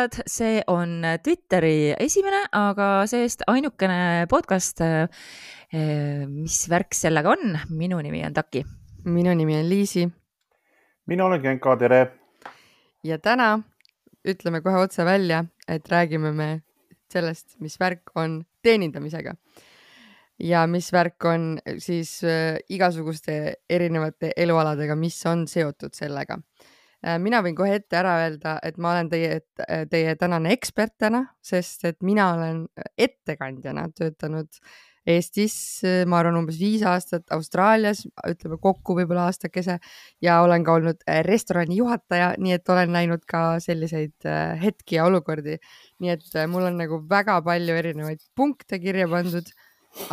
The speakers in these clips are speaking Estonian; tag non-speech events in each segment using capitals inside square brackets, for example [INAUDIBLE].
kuulajad, see on Twitteri esimene, aga see-eest ainukene podcast. mis värk sellega on? minu nimi on Taki. minu nimi on Liisi. mina olen Genka, tere. ja täna ütleme kohe otse välja, et räägime me sellest, mis värk on teenindamisega ja mis värk on siis äh, igasuguste erinevate elualadega, mis on seotud sellega mina võin kohe ette ära öelda, et ma olen teie, teie tänane ekspert täna, sest et mina olen ettekandjana töötanud Eestis, ma arvan, umbes viis aastat, Austraalias ütleme kokku võib-olla aastakese ja olen ka olnud restorani juhataja, nii et olen näinud ka selliseid äh, hetki ja olukordi. nii et mul on nagu väga palju erinevaid punkte kirja pandud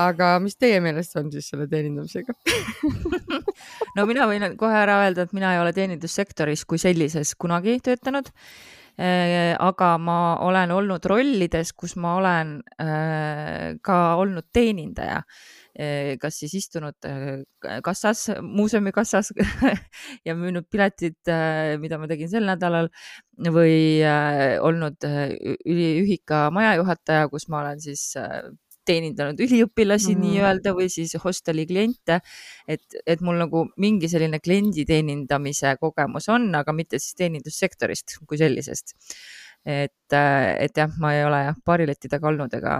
aga mis teie meelest on siis selle teenindamisega [LAUGHS] no mina võin kohe ära öelda, et mina ei ole teenindussektoris kui sellises kunagi töötanud. Äh, aga ma olen olnud rollides, kus ma olen äh, ka olnud teenindaja äh, kas siis istunud kassas, muuseumi kassas [LAUGHS] ja müünud piletid, mida ma tegin sel nädalal või olnud üliühika majajuhataja, kus ma olen siis teenindanud üliõpilasi mm. nii-öelda või siis hosteli kliente. et, et mul nagu mingi selline kliendi teenindamise kogemus on, aga mitte siis teenindussektorist kui sellisest. et, et jah, ma ei ole jah barileti taga olnud ega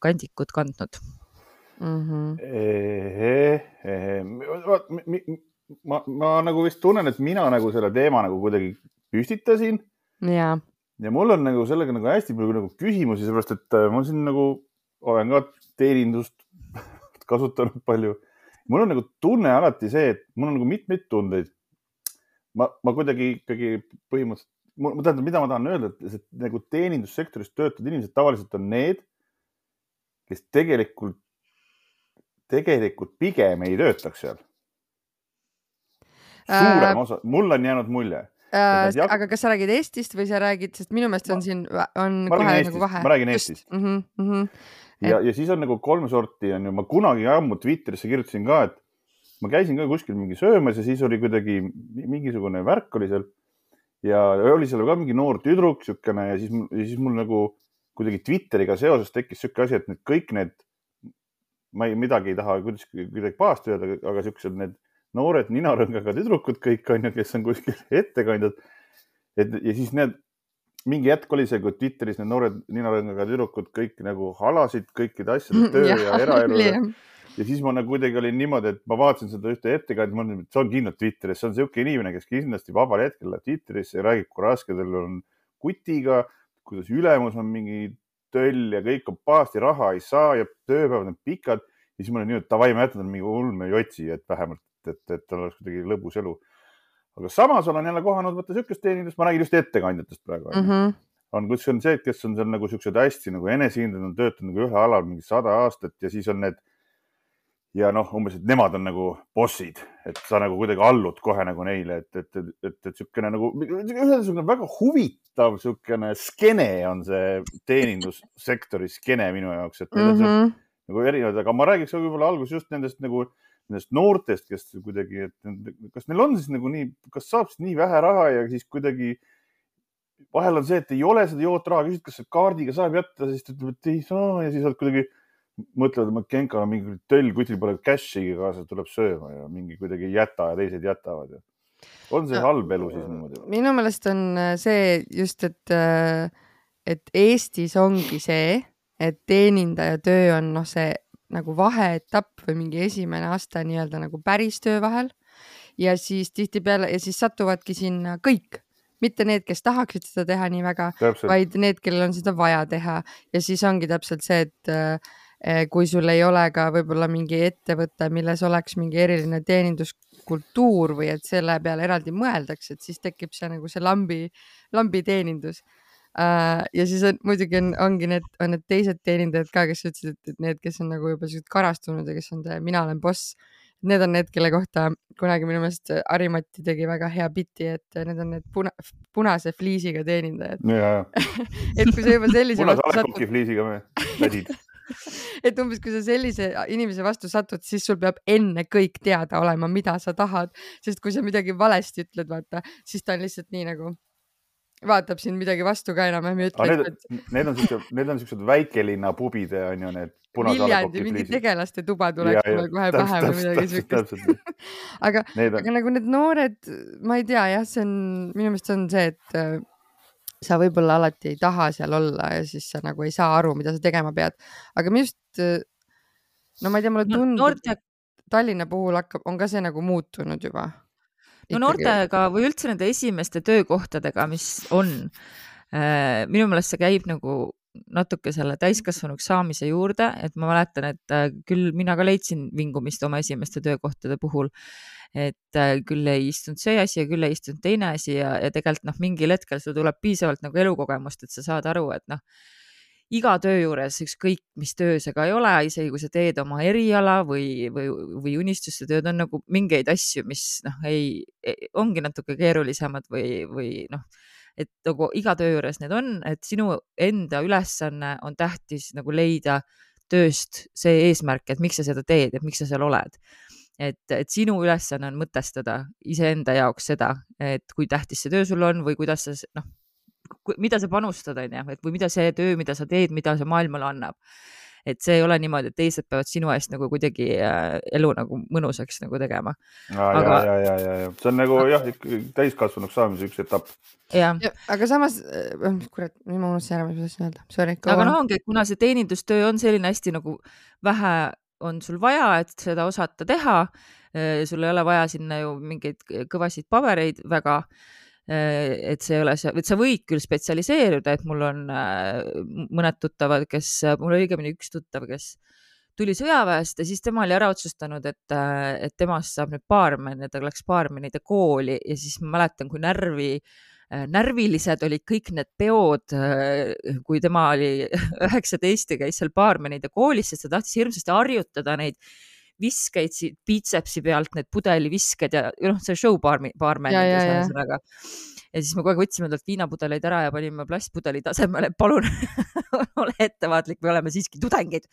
kandikut kandnud mm. -hmm. ma, ma nagu vist tunnen, et mina nagu selle teema nagu kuidagi püstitasin. jaa ja mul on nagu sellega nagu hästi palju nagu küsimusi, sellepärast et äh, ma siin nagu olen ka teenindust [LAUGHS] kasutanud palju. mul on nagu tunne alati see, et mul on nagu mitmeid tundeid. ma, ma kuidagi ikkagi põhimõtteliselt, ma tähendab, mida ma tahan öelda, et, nagu teenindussektoris töötavad inimesed tavaliselt on need, kes tegelikult, tegelikult pigem ei töötaks seal. suurem äh... osa, mul on jäänud mulje Äh, aga kas sa räägid Eestist või sa räägid, sest minu meelest on ma, siin, on kohe nagu vahe. ma räägin Eestist. Mm -hmm, mm -hmm. ja, ja siis on nagu kolme sorti on ju, ma kunagi ammu Twitterisse kirjutasin ka, et ma käisin ka kuskil mingi söömas ja siis oli kuidagi mingisugune värk oli seal ja oli seal ka mingi noor tüdruk siukene ja siis, ja siis mul nagu kuidagi Twitteriga seoses tekkis siuke asi, et need kõik need, ma ei, midagi ei taha kuidagi, kuidagi pahasti öelda, aga siuksed need noored ninarõngaga tüdrukud kõik on ju, kes on kuskil [LAUGHS] ettekandjad. et ja siis need, mingi hetk oli see, kui Twitteris need noored ninarõngaga tüdrukud kõik nagu halasid kõikide asjade töö ja, ja eraelu ja, ja siis ma nagu kuidagi olin niimoodi, et ma vaatasin seda ühte ettekandjat, ma olin, et see on kindlalt Twitteris, see on niisugune inimene, kes kindlasti vabal hetkel läheb Twitterisse ja räägib, kui raske tal on kutiga, kuidas ülemus on mingi töll ja kõik on pahasti, raha ei saa ja tööpäevad on pikad. ja siis ma olin nii, et davai, ma jätan mingi ulme jotsi, et vähemalt et, et tal oleks kuidagi lõbus elu. aga samas olen jälle kohanud vaata niisugust teenindust, ma räägin just ettekandjatest praegu mm. -hmm. on, kus on see, kes on seal nagu siuksed hästi nagu enesekindlad, on töötanud nagu ühe alal mingi sada aastat ja siis on need ja noh, umbes, et nemad on nagu bossid, et sa nagu kuidagi allud kohe nagu neile, et, et, et, et, niisugune nagu ühesõnaga väga huvitav niisugune skeene on see teenindussektori skeene minu jaoks, et mm -hmm. on nagu erinevad, aga ma räägiks võib-olla alguses just nendest nagu nendest noortest, kes kuidagi, et kas neil on siis nagu nii, kas saab siis nii vähe raha ja siis kuidagi vahel on see, et ei ole seda jootraha, küsid, kas kaardiga saab jätta, siis ta ütleb, et ei saa ja siis nad kuidagi mõtlevad, et Genka on mingi töll, kuskil pole cash'i kaasas, tuleb sööma ja mingi kuidagi ei jäta ja teised jätavad ja. on see halb elu siis niimoodi? minu meelest on äh, see just, et, äh, et Eestis ongi see, et teenindaja töö on noh, see nagu vaheetapp või mingi esimene aste nii-öelda nagu päris töö vahel. ja siis tihtipeale ja siis satuvadki sinna kõik, mitte need, kes tahaksid seda teha nii väga, vaid need, kellel on seda vaja teha. Ja siis ongi täpselt see, et äh, kui sul ei ole ka võib-olla mingi ettevõte, milles oleks mingi eriline teeninduskultuur või et selle peale eraldi mõeldakse, et siis tekib see nagu see lambi, lambiteenindus. Uh, ja siis on muidugi on, ongi need, on need teised teenindajad ka, kes ütlesid, et, need, kes on nagu juba siuksed karastunud ja kes on see mina olen boss. Need on need, kelle kohta kunagi minu meelest Harimati tegi väga hea biti, et need on need puna, punase fliisiga teenindajad. [LAUGHS] et kui sa juba sellise punase alekupki fliisiga me, tädid [LAUGHS] et umbes, kui sa sellise inimese vastu satud, siis sul peab enne kõik teada olema, mida sa tahad, sest kui sa midagi valesti ütled, vaata, siis ta on lihtsalt nii nagu vaatab siin midagi vastu ka enam-vähem ei ütle. Need, need on siuksed, need on siuksed väikelinna pubide on ju need. Viljandi mingi tegelaste tuba tuleks mulle kohe pähe või midagi siukest. [LAUGHS] aga, aga nagu need noored, ma ei tea jah, see on minu meelest see on see, et äh, sa võib-olla alati ei taha seal olla ja siis sa nagu ei saa aru, mida sa tegema pead. aga minu arust, äh, no ma ei tea, mulle tundub no,, noorte... Tallinna puhul hakkab, on ka see nagu muutunud juba no noortega või üldse nende esimeste töökohtadega, mis on, äh, minu meelest see käib nagu natuke selle täiskasvanuks saamise juurde, et ma mäletan, et äh, küll mina ka leidsin vingumist oma esimeste töökohtade puhul. et äh, küll ei istunud see asi ja küll ei istunud teine asi ja, ja tegelikult noh, mingil hetkel sul tuleb piisavalt nagu elukogemust, et sa saad aru, et noh iga töö juures, ükskõik mis töö see ka ei ole, isegi kui sa teed oma eriala või, või, või unistuste tööd, on nagu mingeid asju, mis noh, ei, ongi natuke keerulisemad või, või noh, et nagu iga töö juures need on, et sinu enda ülesanne on tähtis nagu leida tööst see eesmärk, et miks sa seda teed, et miks sa seal oled. Et, et sinu ülesanne on mõtestada iseenda jaoks seda, et kui tähtis see töö sul on või kuidas sa noh, mida sa panustad, on ju, et või mida see töö, mida sa teed, mida see maailmale annab. et see ei ole niimoodi, et teised peavad sinu eest nagu kuidagi äh, elu nagu mõnusaks nagu tegema. aga ja, ja, ja, ja see on nagu jah, täiskasvanuks saamise üks etapp. Ja, aga samas, äh, kurat, nüüd ma unustasin ära, mis ma tahtsin öelda, sorry. aga noh, ongi, et kuna see teenindustöö on selline hästi nagu vähe on sul vaja, et seda osata teha, äh, sul ei ole vaja sinna ju mingeid kõvasid pabereid väga et see ei ole et sa võid küll spetsialiseeruda, et mul on äh, mõned tuttavad, kes, mul õigemini üks tuttav, kes tuli sõjaväest ja siis tema oli ära otsustanud, et, äh, et temast saab nüüd baarmen ja ta läks baarmenide kooli ja siis ma mäletan, kui närvi närvilised olid kõik need peod, kui tema oli [LAUGHS] üheksateist ja käis seal baarmenide koolis, sest ta tahtis hirmsasti harjutada neid viskeid siit piitsepsi pealt, need pudelivisked ja noh, see show baarmi, baarmenides ühesõnaga. ja siis me kogu aeg võtsime talt viinapudeleid ära ja panime plastpudeli tasemele, [LAUGHS] palun [LAUGHS] ole ettevaatlik, me oleme siiski tudengid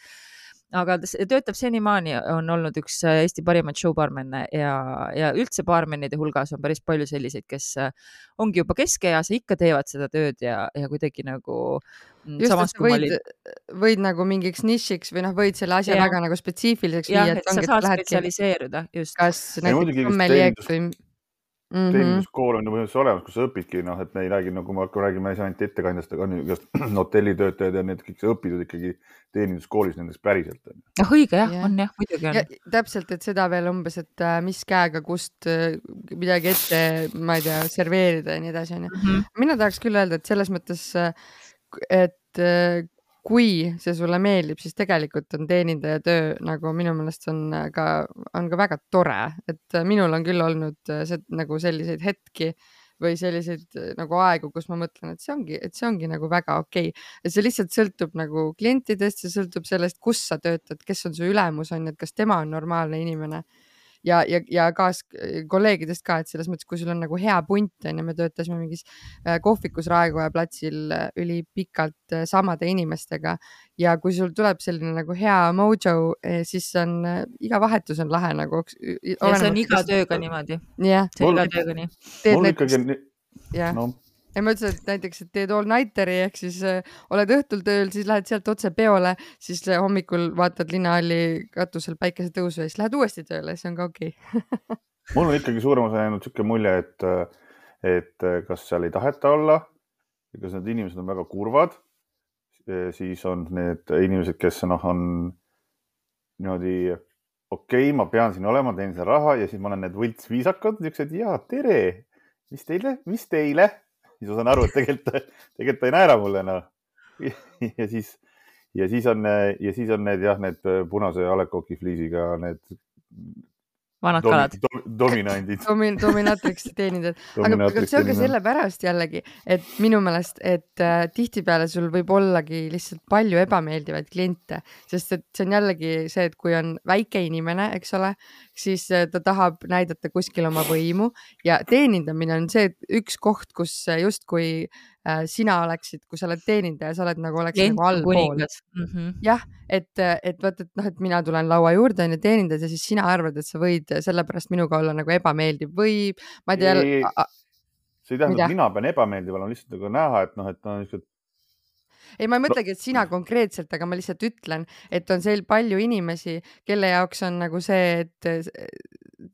aga töötab senimaani, on olnud üks äh, Eesti parimaid show-baarmenne ja, ja üldse baarmennide hulgas on päris palju selliseid, kes äh, ongi juba keskeas ja ikka teevad seda tööd ja, ja kuidagi nagu. Mm, just, et võid võid nagu mingiks nišiks või noh, võid selle asja ja. väga nagu spetsiifiliseks viia. jah, et sa saad spetsialiseerida, just. kas näiteks sommelieks või mm -hmm. teeninduskool on ju põhimõtteliselt olemas, kus sa õpidki, noh, et me ei räägi, nagu me räägime ainult ettekandjast, aga on ju igast [CLEARS THROAT] hotellitöötajad ja need kõik, sa õpid ikkagi teeninduskoolis nendest päriselt. jah, õige jah ja., on jah, muidugi on. täpselt, et seda veel umbes, et äh, mis käega, kust äh, midagi ette, ma ei tea, serveerida ja nii edasi, onju. Mhm. mina tahaks küll öelda, et selles mõttes, äh, et kui see sulle meeldib, siis tegelikult on teenindaja töö nagu minu meelest on äh, ka, on ka väga tore, et äh, minul on küll olnud äh, see, nagu selliseid hetki või selliseid nagu aegu, kus ma mõtlen, et see ongi, et see ongi nagu väga okei. Okay.. ja see lihtsalt sõltub nagu klientidest, see sõltub sellest, kus sa töötad, kes on su ülemus on ju, et kas tema on normaalne inimene ja, ja, ja kaas kolleegidest ka, et selles mõttes, kui sul on nagu hea punt on ju, me töötasime mingis äh, kohvikus Raekoja platsil äh, ülipikalt äh, samade inimestega ja kui sul tuleb selline nagu hea mojo, siis on iga vahetus on lahe nagu. ja see on iga tööga niimoodi. jah. see on iga tööga nii. mul ikkagi. jah no ja ma ütlesin, et näiteks, et teed all nighteri ehk siis äh, oled õhtul tööl, siis lähed sealt otse peole, siis äh, hommikul vaatad linnahalli katusel päikesetõusu ja siis lähed uuesti tööle, see on ka okei okay. [LAUGHS] mul on ikkagi suurem osa jäänud niisugune mulje, et, et kas seal ei taheta olla, kas need inimesed on väga kurvad, siis on need inimesed, kes noh, on niimoodi okei okay,, ma pean siin olema, teen seda raha ja siis ma olen need võltsviisakad, niisugused ja tere, mis teile, mis teile siis ma saan aru, et tegelikult, tegelikult ta ei naera mulle noh. ja siis, ja siis on, ja siis on need jah, need punase A Le Coq'i fliisiga need vanad Domi, kalad dom,. dominandid [LAUGHS] Domin,. dominatriks teenindajad, [LAUGHS] aga see on ka sellepärast jällegi, et minu meelest, et äh, tihtipeale sul võib ollagi lihtsalt palju ebameeldivaid kliente, sest et see on jällegi see, et kui on väike inimene, eks ole, siis äh, ta tahab näidata kuskil oma võimu ja teenindamine on see üks koht, kus justkui Äh, sina oleksid, kui sa oled teenindaja, sa oled nagu, oleksid nagu allpool. -hmm. jah, et, et vot, et noh, et mina tulen laua juurde onju, teenindad ja siis sina arvad, et sa võid sellepärast minuga olla nagu ebameeldiv või ma ei tea. see ei tähenda, et mina pean ebameeldiv olema, lihtsalt nagu näha, et noh, et noh, niisugused ei, ma ei mõtlegi, et sina konkreetselt, aga ma lihtsalt ütlen, et on seal palju inimesi, kelle jaoks on nagu see, et,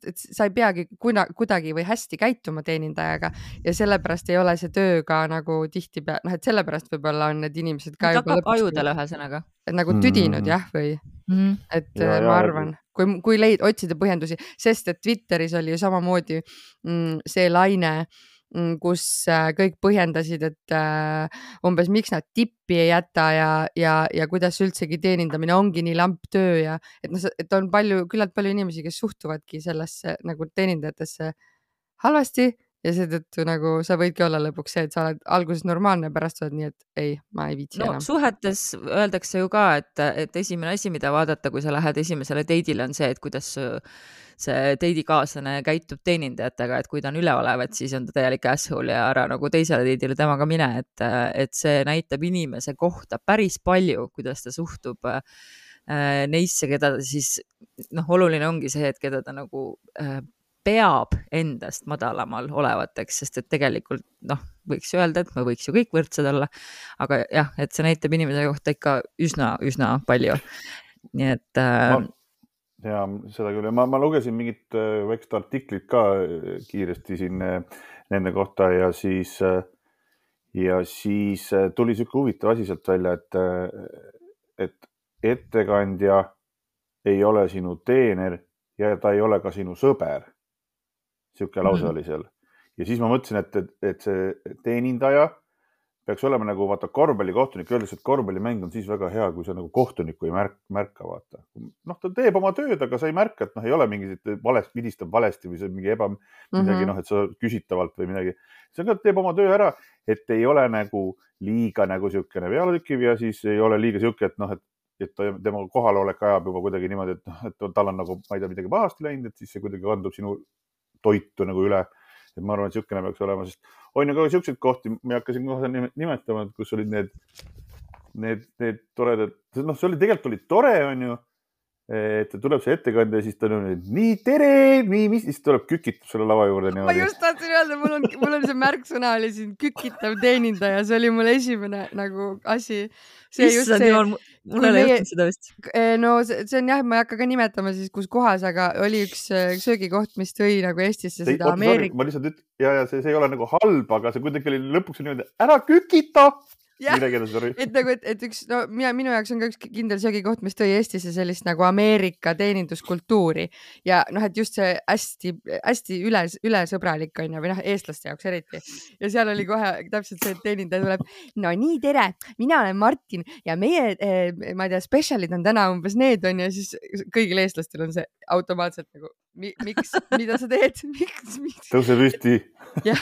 et sa ei peagi kuna, kuidagi või hästi käituma teenindajaga ja sellepärast ei ole see töö ka nagu tihtipeale, noh, et sellepärast võib-olla on need inimesed ka. ta hakkab ajudele ühesõnaga. nagu tüdinud mm -hmm. jah, või mm? -hmm. et ja, ma ja, arvan, kui, kui leid-, otsida põhjendusi, sest et Twitteris oli ju samamoodi mm, see laine Mm, kus äh, kõik põhjendasid, et äh, umbes miks nad tippi ei jäta ja, ja, ja kuidas üldsegi teenindamine ongi nii lamp töö ja et noh, et on palju, küllalt palju inimesi, kes suhtuvadki sellesse nagu teenindajatesse halvasti ja seetõttu nagu sa võidki olla lõpuks see, et sa oled alguses normaalne pärast oled nii, et ei, ma ei viitsi no, enam. suhetes öeldakse ju ka, et, et esimene asi, mida vaadata, kui sa lähed esimesele date'ile, on see, et kuidas see date'ikaaslane käitub teenindajatega, et kui ta on üleolev, et siis on ta täielik asshole ja ära nagu teisele date'ile temaga mine, et, et see näitab inimese kohta päris palju, kuidas ta suhtub äh, neisse, keda ta siis noh, oluline ongi see, et keda ta nagu äh, peab endast madalamal olevateks, sest et tegelikult noh, võiks öelda, et me võiks ju kõik võrdsed olla. aga jah, et see näitab inimese kohta ikka üsna-üsna palju. nii et äh, ja seda küll ja ma, ma lugesin mingit äh, väikest artiklit ka äh, kiiresti siin äh, nende kohta ja siis, ja siis tuli niisugune huvitav asi sealt välja, et, et ettekandja ei ole sinu teener ja ta ei ole ka sinu sõber. Niisugune lause -hmm. oli seal ja siis ma mõtlesin, et, et, et see teenindaja peaks olema nagu vaata korvpallikohtunik, öeldakse, et korvpallimäng on siis väga hea, kui sa nagu kohtunikku ei märk, märka, vaata. noh, ta teeb oma tööd, aga sa ei märka, et noh, ei ole mingit valest, vidistab valesti või see on mingi eba, midagi mm -hmm. noh, et sa küsitavalt või midagi. see ka teeb oma töö ära, et ei ole nagu liiga nagu niisugune pealetükkiv ja siis ei ole liiga sihuke, et noh, et, et tema kohalolek ajab juba kuidagi niimoodi, et noh, et tal on nagu, ma ei tea, midagi pahasti läinud, et siis see kuidagi kandub sinu toitu nagu üle. Et ma arvan, et niisugune peaks olema, sest on ju ka niisuguseid kohti, ma hakkasin kohe nimetama, et kus olid need, need, need toredad, noh, see oli tegelikult oli tore, onju et tuleb see ettekandja ja siis ta on nii tere, nii, mis, siis tuleb kükitab selle lava juurde niimoodi. ma just tahtsin öelda, mul on, mul on see märksõna oli siin kükitav teenindaja, see oli mul esimene nagu asi. issand jumal, mul ei ole juhtunud seda vist. Eh, no see, see on jah, ma ei hakka ka nimetama siis, kus kohas, aga oli üks eh, söögikoht, mis tõi nagu Eestisse seda Ameerika. ma lihtsalt ütlen ja, ja see, see ei ole nagu halb, aga see kuidagi oli lõpuks niimoodi, ära kükita et nagu, et, et üks, no mina, minu jaoks on ka üks kindel söögikoht, mis tõi Eestisse sellist nagu Ameerika teeninduskultuuri ja noh, et just see hästi-hästi üle, ülesõbralik on ju, või noh, eestlaste jaoks eriti. ja seal oli kohe täpselt see, et teenindaja tuleb. no nii, tere, mina olen Martin ja meie eh,, ma ei tea, spetsialid on täna umbes need on ju, siis kõigil eestlastel on see automaatselt nagu mi, miks, mida sa teed, [LAUGHS] miks, miks? tõuse püsti. jah,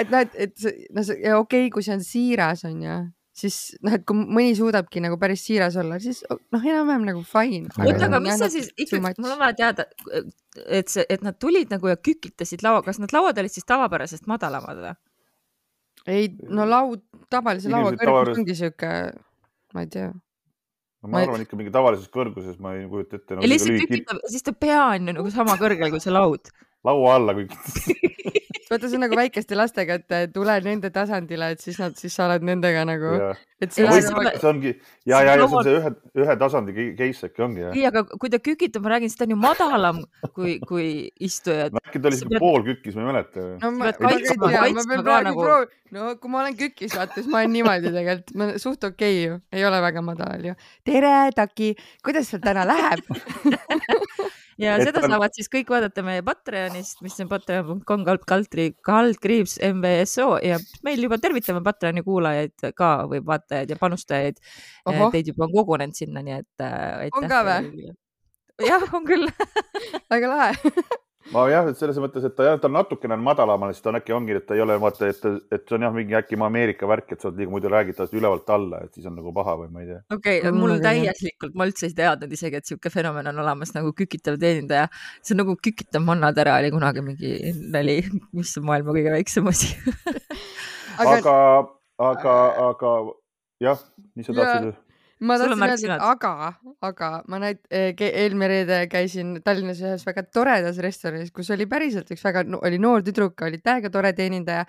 et noh, et, et noh, okei okay,, kui see on siiras, on ju, siis noh, et kui mõni suudabki nagu päris siiras olla, siis noh, enam-vähem nagu fine. oota, aga mis sa siis ikkagi, mul on vaja teada, et see, et nad tulid nagu ja kükitasid laua, kas need lauad olid siis tavapärasest madalamad või? ei, no laud, tavalise laua kõrgus ongi sihuke, ma ei tea no ma, ma arvan ikka mingi tavalises kõrguses, ma ei kujuta ette no,. ja lihtsalt tükitab, siis ta pea on ju nagu sama kõrgel kui see laud. laua alla kõik [LAUGHS] [LAUGHS] vaata, see on nagu väikeste lastega, et tule nende tasandile, et siis nad, siis sa oled nendega nagu. et see, või, see, see ongi ja, ja, ja see on see ühe, ühe tasandi case äkki ongi jah. ei, aga kui ta kükitab, ma räägin, siis ta on ju madalam kui, kui istujad äkki ta oli siuke pool kükis, ma ei mäleta. no ma, ma, kaitsma, ma, ma pean praegu nagu... proov-, no kui ma olen kükis, vaata, siis ma olen niimoodi tegelikult, ma suht okei okay ju, ei ole väga madal ju. tere, Taki, kuidas sul täna läheb [LAUGHS] ja et seda on... saavad siis kõik vaadata meie Patreonist, mis on patreon.com kaldkriips MVSO ja meil juba tervitame Patreoni kuulajaid ka või vaatajaid ja panustajaid. Teid juba on kogunenud sinna, nii et äh,. on ka või? [LAUGHS] jah, on küll [LAUGHS] väga lahe [LAUGHS] ma jah, et selles mõttes, et ta, ta natukene on madalamal, siis ta on äkki ongi, et ta ei ole vaata, et, et see on jah, mingi äkki Ameerika värk, et sa oled liiga muidu räägid tast ülevalt alla, et siis on nagu paha või ma ei tea. okei okay,, mul on täielikult, ma üldse ei teadnud isegi, et sihuke fenomen on olemas nagu kükitav teenindaja. see on nagu kükitav mannatera oli kunagi mingi nali, mis on maailma kõige väiksem asi aga, aga, aga, aga jah, mis sa tahtsid? Ma tahtsin öelda, et aga, aga ma näit- eh,, eelmine reede käisin Tallinnas ühes väga toredas restoranis, kus oli päriselt üks väga no,, oli noor tüdruk, oli täiega tore teenindaja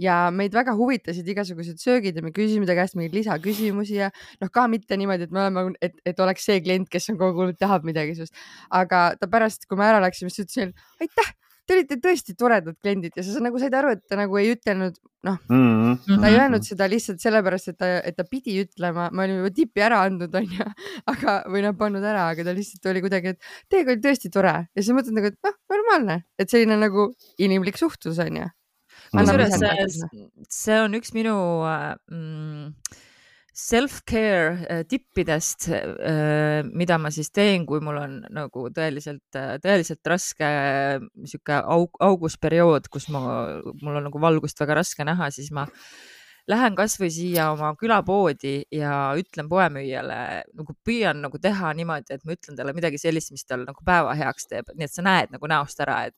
ja meid väga huvitasid igasugused söögid ja me küsisime ta käest mingeid lisaküsimusi ja noh, ka mitte niimoodi, et me oleme, et, et oleks see klient, kes on kogu tahab midagi sinust, aga ta pärast, kui me ära läksime, siis ütles aitäh te olite tõesti toredad kliendid ja sa nagu said aru, et ta nagu ei ütelnud, noh mm, -hmm. ta ei öelnud seda lihtsalt sellepärast, et ta, et ta pidi ütlema, me olime juba tipi ära andnud, onju, [LAUGHS] aga, või noh, pannud ära, aga ta lihtsalt oli kuidagi, et teiega oli tõesti tore. Ja siis mõtled nagu, et noh, normaalne, et selline nagu inimlik suhtlus onju. kusjuures see, see on üks minu mm, self-care äh, tippidest, äh, mida ma siis teen, kui mul on nagu tõeliselt, äh, tõeliselt raske sihuke aug, augusperiood, kus ma, mul on nagu valgust väga raske näha, siis ma lähen kasvõi siia oma külapoodi ja ütlen poemüüjale, nagu püüan nagu teha niimoodi, et ma ütlen talle midagi sellist, mis tal nagu päeva heaks teeb, nii et sa näed nagu näost ära, et,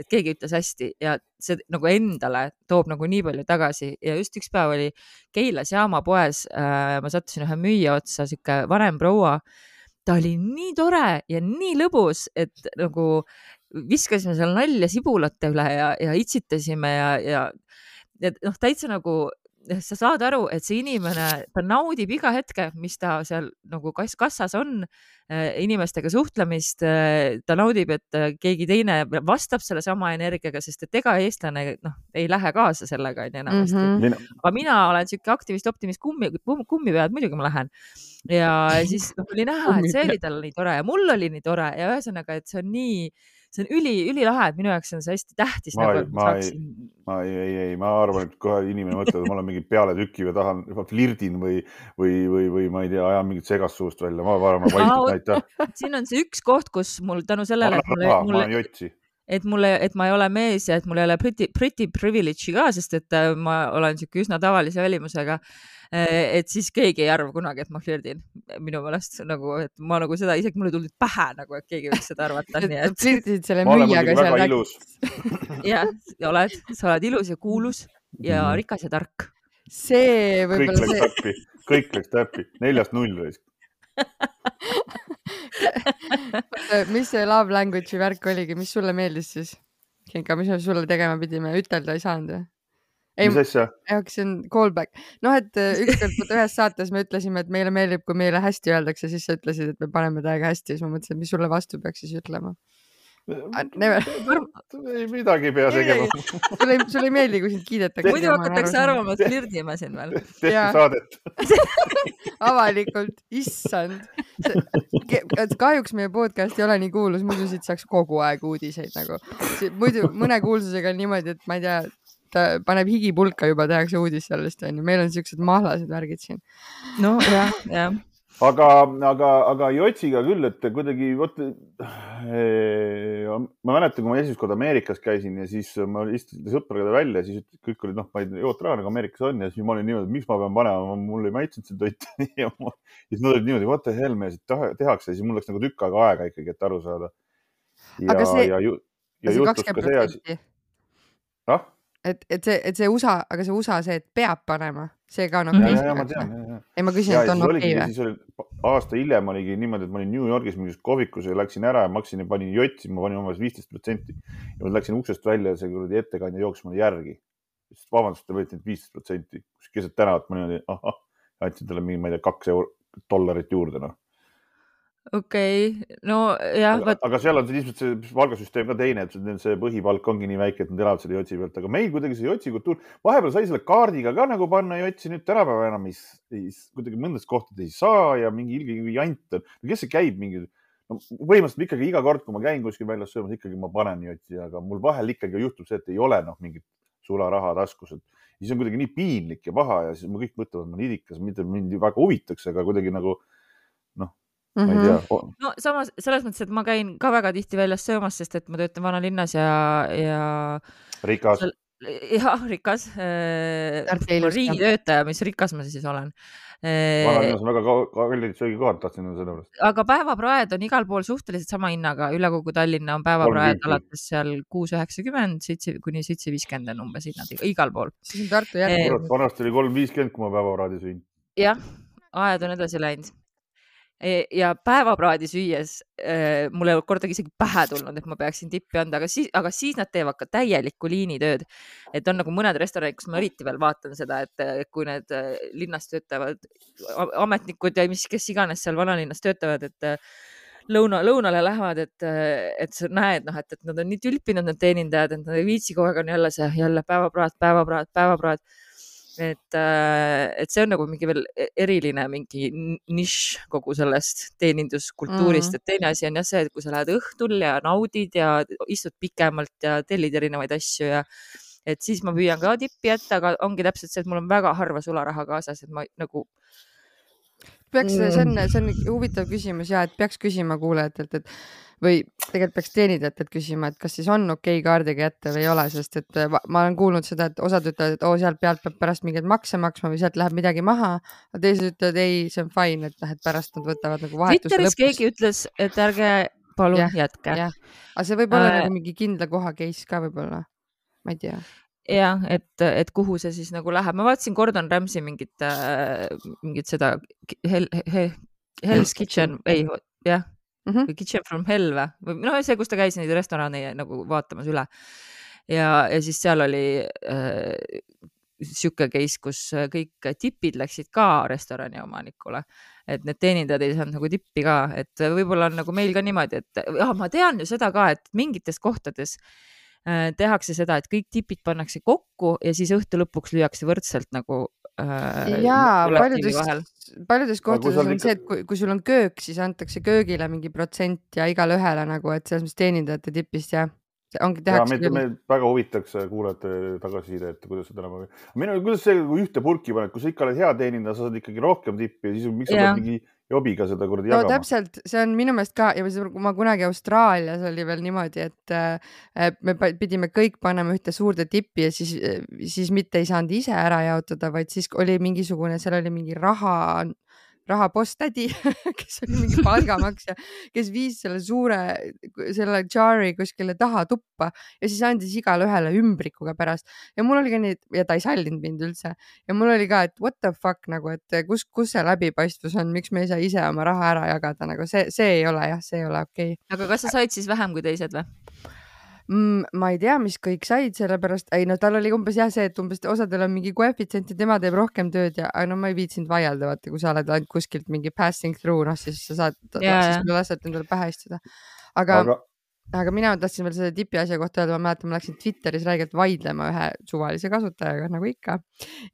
et keegi ütles hästi ja see nagu endale toob nagu nii palju tagasi. Ja just üks päev oli Keilas jaamapoes äh,, ma sattusin ühe müüja otsa, sihuke vanem proua. Ta oli nii tore ja nii lõbus, et nagu viskasime seal nalja sibulate üle ja, ja itsitasime ja, ja et noh, täitsa nagu sa saad aru, et see inimene, ta naudib iga hetke, mis ta seal nagu kas kassas on, äh, inimestega suhtlemist. Äh, ta naudib, et äh, keegi teine vastab sellesama energiaga, sest et ega eestlane noh, ei lähe kaasa sellega onju enamasti mm. -hmm. aga mina olen sihuke aktivist, optimist, kummi, kummipead, muidugi ma lähen. ja [LAUGHS] siis noh, oli näha, et see oli tal nii tore ja mul oli nii tore ja ühesõnaga, et see on nii see on üli, ülilahe, et minu jaoks on see hästi tähtis. ma nagu,, ma saaksin... ei, ma ei, ei, ei, ma arvan, et kohe inimene mõtleb, et ma olen mingi pealetüki või tahan, flirdin või, või, või, või ma ei tea, ajan mingit segast suust välja, ma arvan, ma [LAUGHS] vaikin, aitäh. [LAUGHS] siin on see üks koht, kus mul tänu sellele, et mulle, mulle, et mulle, et ma ei ole mees ja et mul ei ole pretty, pretty privilege'i ka, sest et äh, ma olen sihuke üsna tavalise välimusega Äh, et siis keegi ei arva kunagi, et ma flirdin minu meelest nagu, et ma nagu seda isegi mul ei tulnud pähe nagu, et keegi võiks seda arvata. [LAUGHS] Et... flirtisid selle müüjaga seal rääkides. [LAUGHS] jah, oled, sa oled ilus ja kuulus ja mm. rikas ja tark. see võib-olla. kõik läks täppi, kõik läks täppi, neljast null raisk [LAUGHS] mis see love language'i värk oligi, mis sulle meeldis siis? Genka, mis me sulle tegema pidime, ütelda ei saanud või? mis asja? see on callback. noh, et äh, [LAUGHS] ükskord ühes saates me ütlesime, et meile meeldib, kui meile hästi öeldakse, siis sa ütlesid, et me paneme täiega hästi siis ma mõtlesin, et mis sulle vastu peaks siis ütlema. Ah, ei midagi ei pea tegema. sulle ei, sulle ei meeldi, kui sind kiidetakse. muidu hakatakse arvama, et flirdime siin veel. tehke saadet [LAUGHS] avalikult, issand. kahjuks meie podcast ei ole nii kuulus, muidu siit saaks kogu aeg uudiseid nagu. muidu mõne kuulsusega on niimoodi, et ma ei tea, ta paneb higipulka juba, tehakse uudis sellest onju, meil on siuksed mahlased värgid siin. no jah, jah. Aga, aga, aga Jotsiga küll, et kuidagi vot eh,. ma mäletan, kui ma esimest korda Ameerikas käisin ja siis ma istusin sõpradega välja, siis kõik olid noh, ma ei oota raha nagu Ameerikas on ja siis ma olin niimoodi, miks ma pean panema, mul ei maitsenud see toit [LAUGHS] ja ma, siis nad olid niimoodi, what the hell me tehakse, siis mul läks nagu tükk aega aega ikkagi, et aru saada. ja, see, ja, ja juhtus ka see asi. ah et, et see, et see USA, aga see USA, see, et peab panema, see ka on okei ei, ma küsin, et on okei või? siis oli aasta hiljem oligi niimoodi, et ma olin New Yorgis mingis kohvikus ja läksin ära ja maksin ja panin jotsi, ma panin umbes viisteist protsenti. ja ma läksin uksest välja ja see kuradi ettekandja jooksis mulle järgi. vabandust, te võite nüüd viisteist protsenti, keset tänavat ma niimoodi, ahah, andsin talle mingi, ma ei tea, kaks euro, dollarit juurde, noh okei okay., no jah. aga, aga seal on see ilmselt see palgasüsteem ka teine, et see põhipalk ongi nii väike, et nad elavad selle jotsi pealt, aga meil kuidagi see jotsi kultuur, vahepeal sai selle kaardiga ka nagu panna jotsi, nüüd tänapäeval enam ei, ei, kuidagi mõnes kohtades ei saa ja mingi ilge jant on. kes see käib mingi, no põhimõtteliselt ikkagi iga kord, kui ma käin kuskil väljas söömas, ikkagi ma panen jotsi, aga mul vahel ikkagi juhtub see, et ei ole noh, mingit sularaha taskus, et siis on kuidagi nii piinlik ja paha ja siis kõik mõtlevad, ma olen idikas, mitte mind väga huvitaks, aga kuidagi nagu Mm -hmm. ma ei tea. Mhm. no samas selles mõttes, et ma käin ka väga tihti väljas söömas, sest et ma töötan vanalinnas ja, ja. rikas. jah, rikas äh,. riigitöötaja, mis rikas ma siis olen äh,. vanalinnas on väga kallid söögikohad, tahtsin öelda selle pärast. aga päevapraed on igal pool suhteliselt sama hinnaga, üle kogu Tallinna on päevapraed alates seal kuus üheksakümmend, seitse kuni seitse viiskümmend on umbes hinnad igal pool. siis on Tartu järgi. vanasti oli kolm viiskümmend, kui ma päevapraadi sõin. jah, ajad on edasi läinud ja päevapraadi süües äh, mul ei olnud kordagi isegi pähe tulnud, et ma peaksin tippi anda, aga siis, aga siis nad teevad ka täielikku liinitööd. et on nagu mõned restoranid, kus ma eriti veel vaatan seda, et kui need äh, linnas töötavad ametnikud ja mis, kes iganes seal vanalinnas töötavad, et äh, lõuna, lõunale lähevad, et, et sa näed, noh, et, et nad on nii tülpinud, need teenindajad, et nad ei viitsi, kogu aeg on jälle see, jälle päevapraad, päevapraad, päevapraad et, äh, et see on nagu mingi veel e-, eriline mingi nišš kogu sellest teeninduskultuurist mm, -hmm. et teine asi on jah see, et kui sa lähed õhtul ja naudid ja istud pikemalt ja tellid erinevaid asju ja et siis ma püüan ka tippi jätta, aga ongi täpselt see, et mul on väga harva sularaha kaasas, et ma nagu peaks mm., see on, see on huvitav küsimus ja et peaks küsima kuulajatelt, et või tegelikult peaks teenindajatelt küsima, et kas siis on okei okay kaardiga jätta või ei ole, sest et äh, ma olen kuulnud seda, et osad ütlevad, et oo, sealt pealt peab pärast mingeid makse maksma või sealt läheb midagi maha. aga teised ütlevad ei, see on fine, et noh, et pärast nad võtavad nagu vahetuse Twitteris lõpus. keegi ütles, et ärge palun ja, jätke. aga see võib olla äh, nagu mingi kindla koha case ka võib-olla, ma ei tea jah, et, et kuhu see siis nagu läheb, ma vaatasin Gordon Ramsay mingit äh,, mingit seda Hell, Hell, Hell's Kitchen, ei jah mm -hmm. Kitchen from Hell või, või noh, see, kus ta käis neid restorane nagu vaatamas üle. ja, ja siis seal oli äh, sihuke case, kus kõik tipid läksid ka restorani omanikule, et need teenindajad ei saanud nagu tippi ka, et võib-olla on nagu meil ka niimoodi, et ah, ma tean ju seda ka, et mingites kohtades äh, tehakse seda, et kõik tipid pannakse kokku ja siis õhtu lõpuks lüüakse võrdselt nagu äh,. jaa, paljudes, paljudes kohtades on ikka... see, et kui, kui sul on köök, siis antakse köögile mingi protsent ja igale ühele nagu, et selles mõttes teenindajate tipist jah ongi tehakse. meid, meid väga huvitaks kuulajate tagasiside, et kuidas seda nagu. minu, kuidas see, kui ühte purki paned, kui sa ikka oled hea teenindaja, sa saad ikkagi rohkem tippi ja siis miks sa pead mingi jobiga seda kuradi no, jagama. täpselt, see on minu meelest ka ja ma kunagi Austraalias oli veel niimoodi, et äh, me pidime kõik panema ühte suurde tippi ja siis, siis mitte ei saanud ise ära jaotada, vaid siis oli mingisugune, seal oli mingi raha rahaposttädi [LAUGHS] kes oli mingi palgamaksja, kes viis selle suure, selle džaari kuskile taha tuppa ja siis andis igale ühele ümbrikuga pärast. Ja mul oli ka nii, ja ta ei sallinud mind üldse. Ja mul oli ka, et what the fuck nagu, et kus, kus see läbipaistvus on, miks me ei saa ise oma raha ära jagada, nagu see, see ei ole jah, see ei ole okei. Okay.. aga kas sa said siis vähem kui teised või? Mm,? ma ei tea, mis kõik said, sellepärast, ei no tal oli umbes jah, see, et umbes osadel on mingi koefitsient ja tema teeb rohkem tööd ja, aga no ma ei viitsinud vaielda, vaata, kui sa oled ainult kuskilt mingi passing through, noh siis sa saad, siis lased endale pähe istuda. aga, aga aga mina tahtsin veel selle tipi asja kohta öelda, ma mäletan, ma läksin Twitteris räigelt vaidlema ühe suvalise kasutajaga nagu ikka.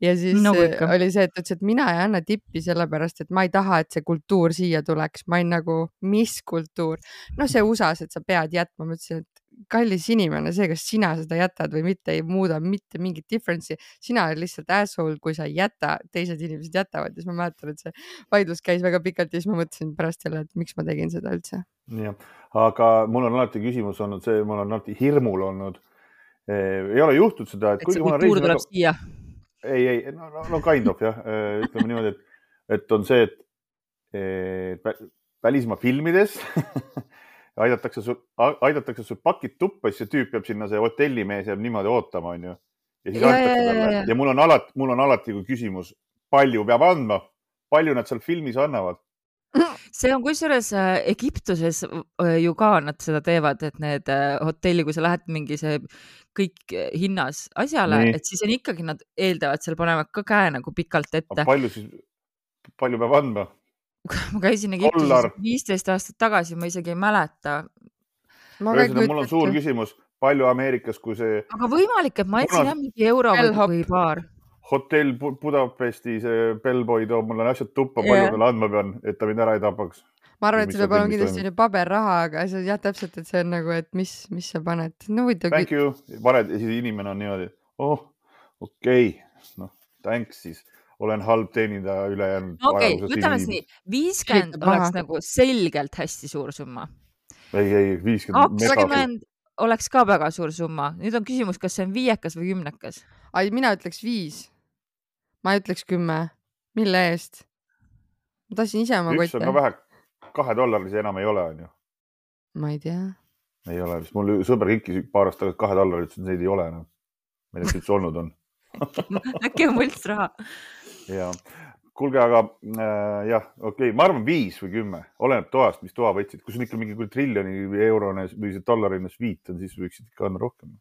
ja siis no, ikka. oli see, et ütles, et mina ei anna tippi sellepärast, et ma ei taha, et see kultuur siia tuleks. ma olin nagu, mis kultuur? noh, see USA-s, et sa pead jätma, ma ütlesin, et kallis inimene, see, kas sina seda jätad või mitte, ei muuda mitte mingit difference'i. sina oled lihtsalt asshole, kui sa ei jäta, teised inimesed jätavad ja siis ma mäletan, et see vaidlus käis väga pikalt ja siis ma mõtlesin pärast jälle, et miks ma tegin seda üldse. jah, aga mul on alati küsimus olnud see, mul on alati hirmul olnud eh,. ei ole juhtunud seda, et, et see kultuur tuleb väga... siia. ei, ei, no, no, no kind of jah, eh, ütleme niimoodi, et, et on see, et eh, välismaa filmides [LAUGHS] aidatakse sul, aidatakse sul pakid tuppa, siis see tüüp peab sinna, see hotellimees jääb niimoodi ootama, onju. ja siis antakse talle ja mul on alati, mul on alati küsimus, palju peab andma, palju nad seal filmis annavad? see on kusjuures äh, Egiptuses äh, ju ka nad seda teevad, et need äh, hotelli, kui sa lähed mingi see kõik hinnas asjale, et siis on ikkagi nad eeldavad, seal panevad ka käe nagu pikalt ette. palju siis, palju peab andma? [LAUGHS] ma käisin Egiptuses viisteist aastat tagasi, ma isegi ei mäleta. ühesõnaga, mul on suur küsimus, palju Ameerikas, kui see. aga võimalik, et ma andsin jah mingi euro või paar. hotell Budapesti, see bellboy toob mulle asjad tuppa yeah., palju talle andma pean, et ta mind ära ei tapaks? ma arvan, et see peab olema kindlasti selline paberraha, aga see jah, täpselt, et see on nagu, et mis, mis sa paned, no huvitav. Thank you, paned ja siis inimene on niimoodi, oh, okei okay., noh, thanks siis olen halb teenindaja ülejäänud. okei okay,, võtame siis nii, viiskümmend oleks nagu selgelt hästi suur summa. ei, ei viiskümmend. kakskümmend oleks ka väga suur summa, nüüd on küsimus, kas see on viiekas või kümnekas? ai, mina ütleks viis. ma ütleks kümme, mille eest? ma tahtsin ise oma kotti. üks on ka vähe, kahedollarise enam ei ole, onju. ma ei tea. ei ole, vist mul sõber kinkis paar aastat tagasi kahe dollarit, ütles, et neid ei ole enam. ma ei tea, kas üldse olnud on [LAUGHS] äkki on võltsraha ja kuulge, aga äh, jah, okei okay., ma arvan viis või kümme, oleneb toast, mis toa võtsid. kui sul ikka mingi triljoni eurone või see dollarine sviit on, siis võiksid ikka anda rohkem.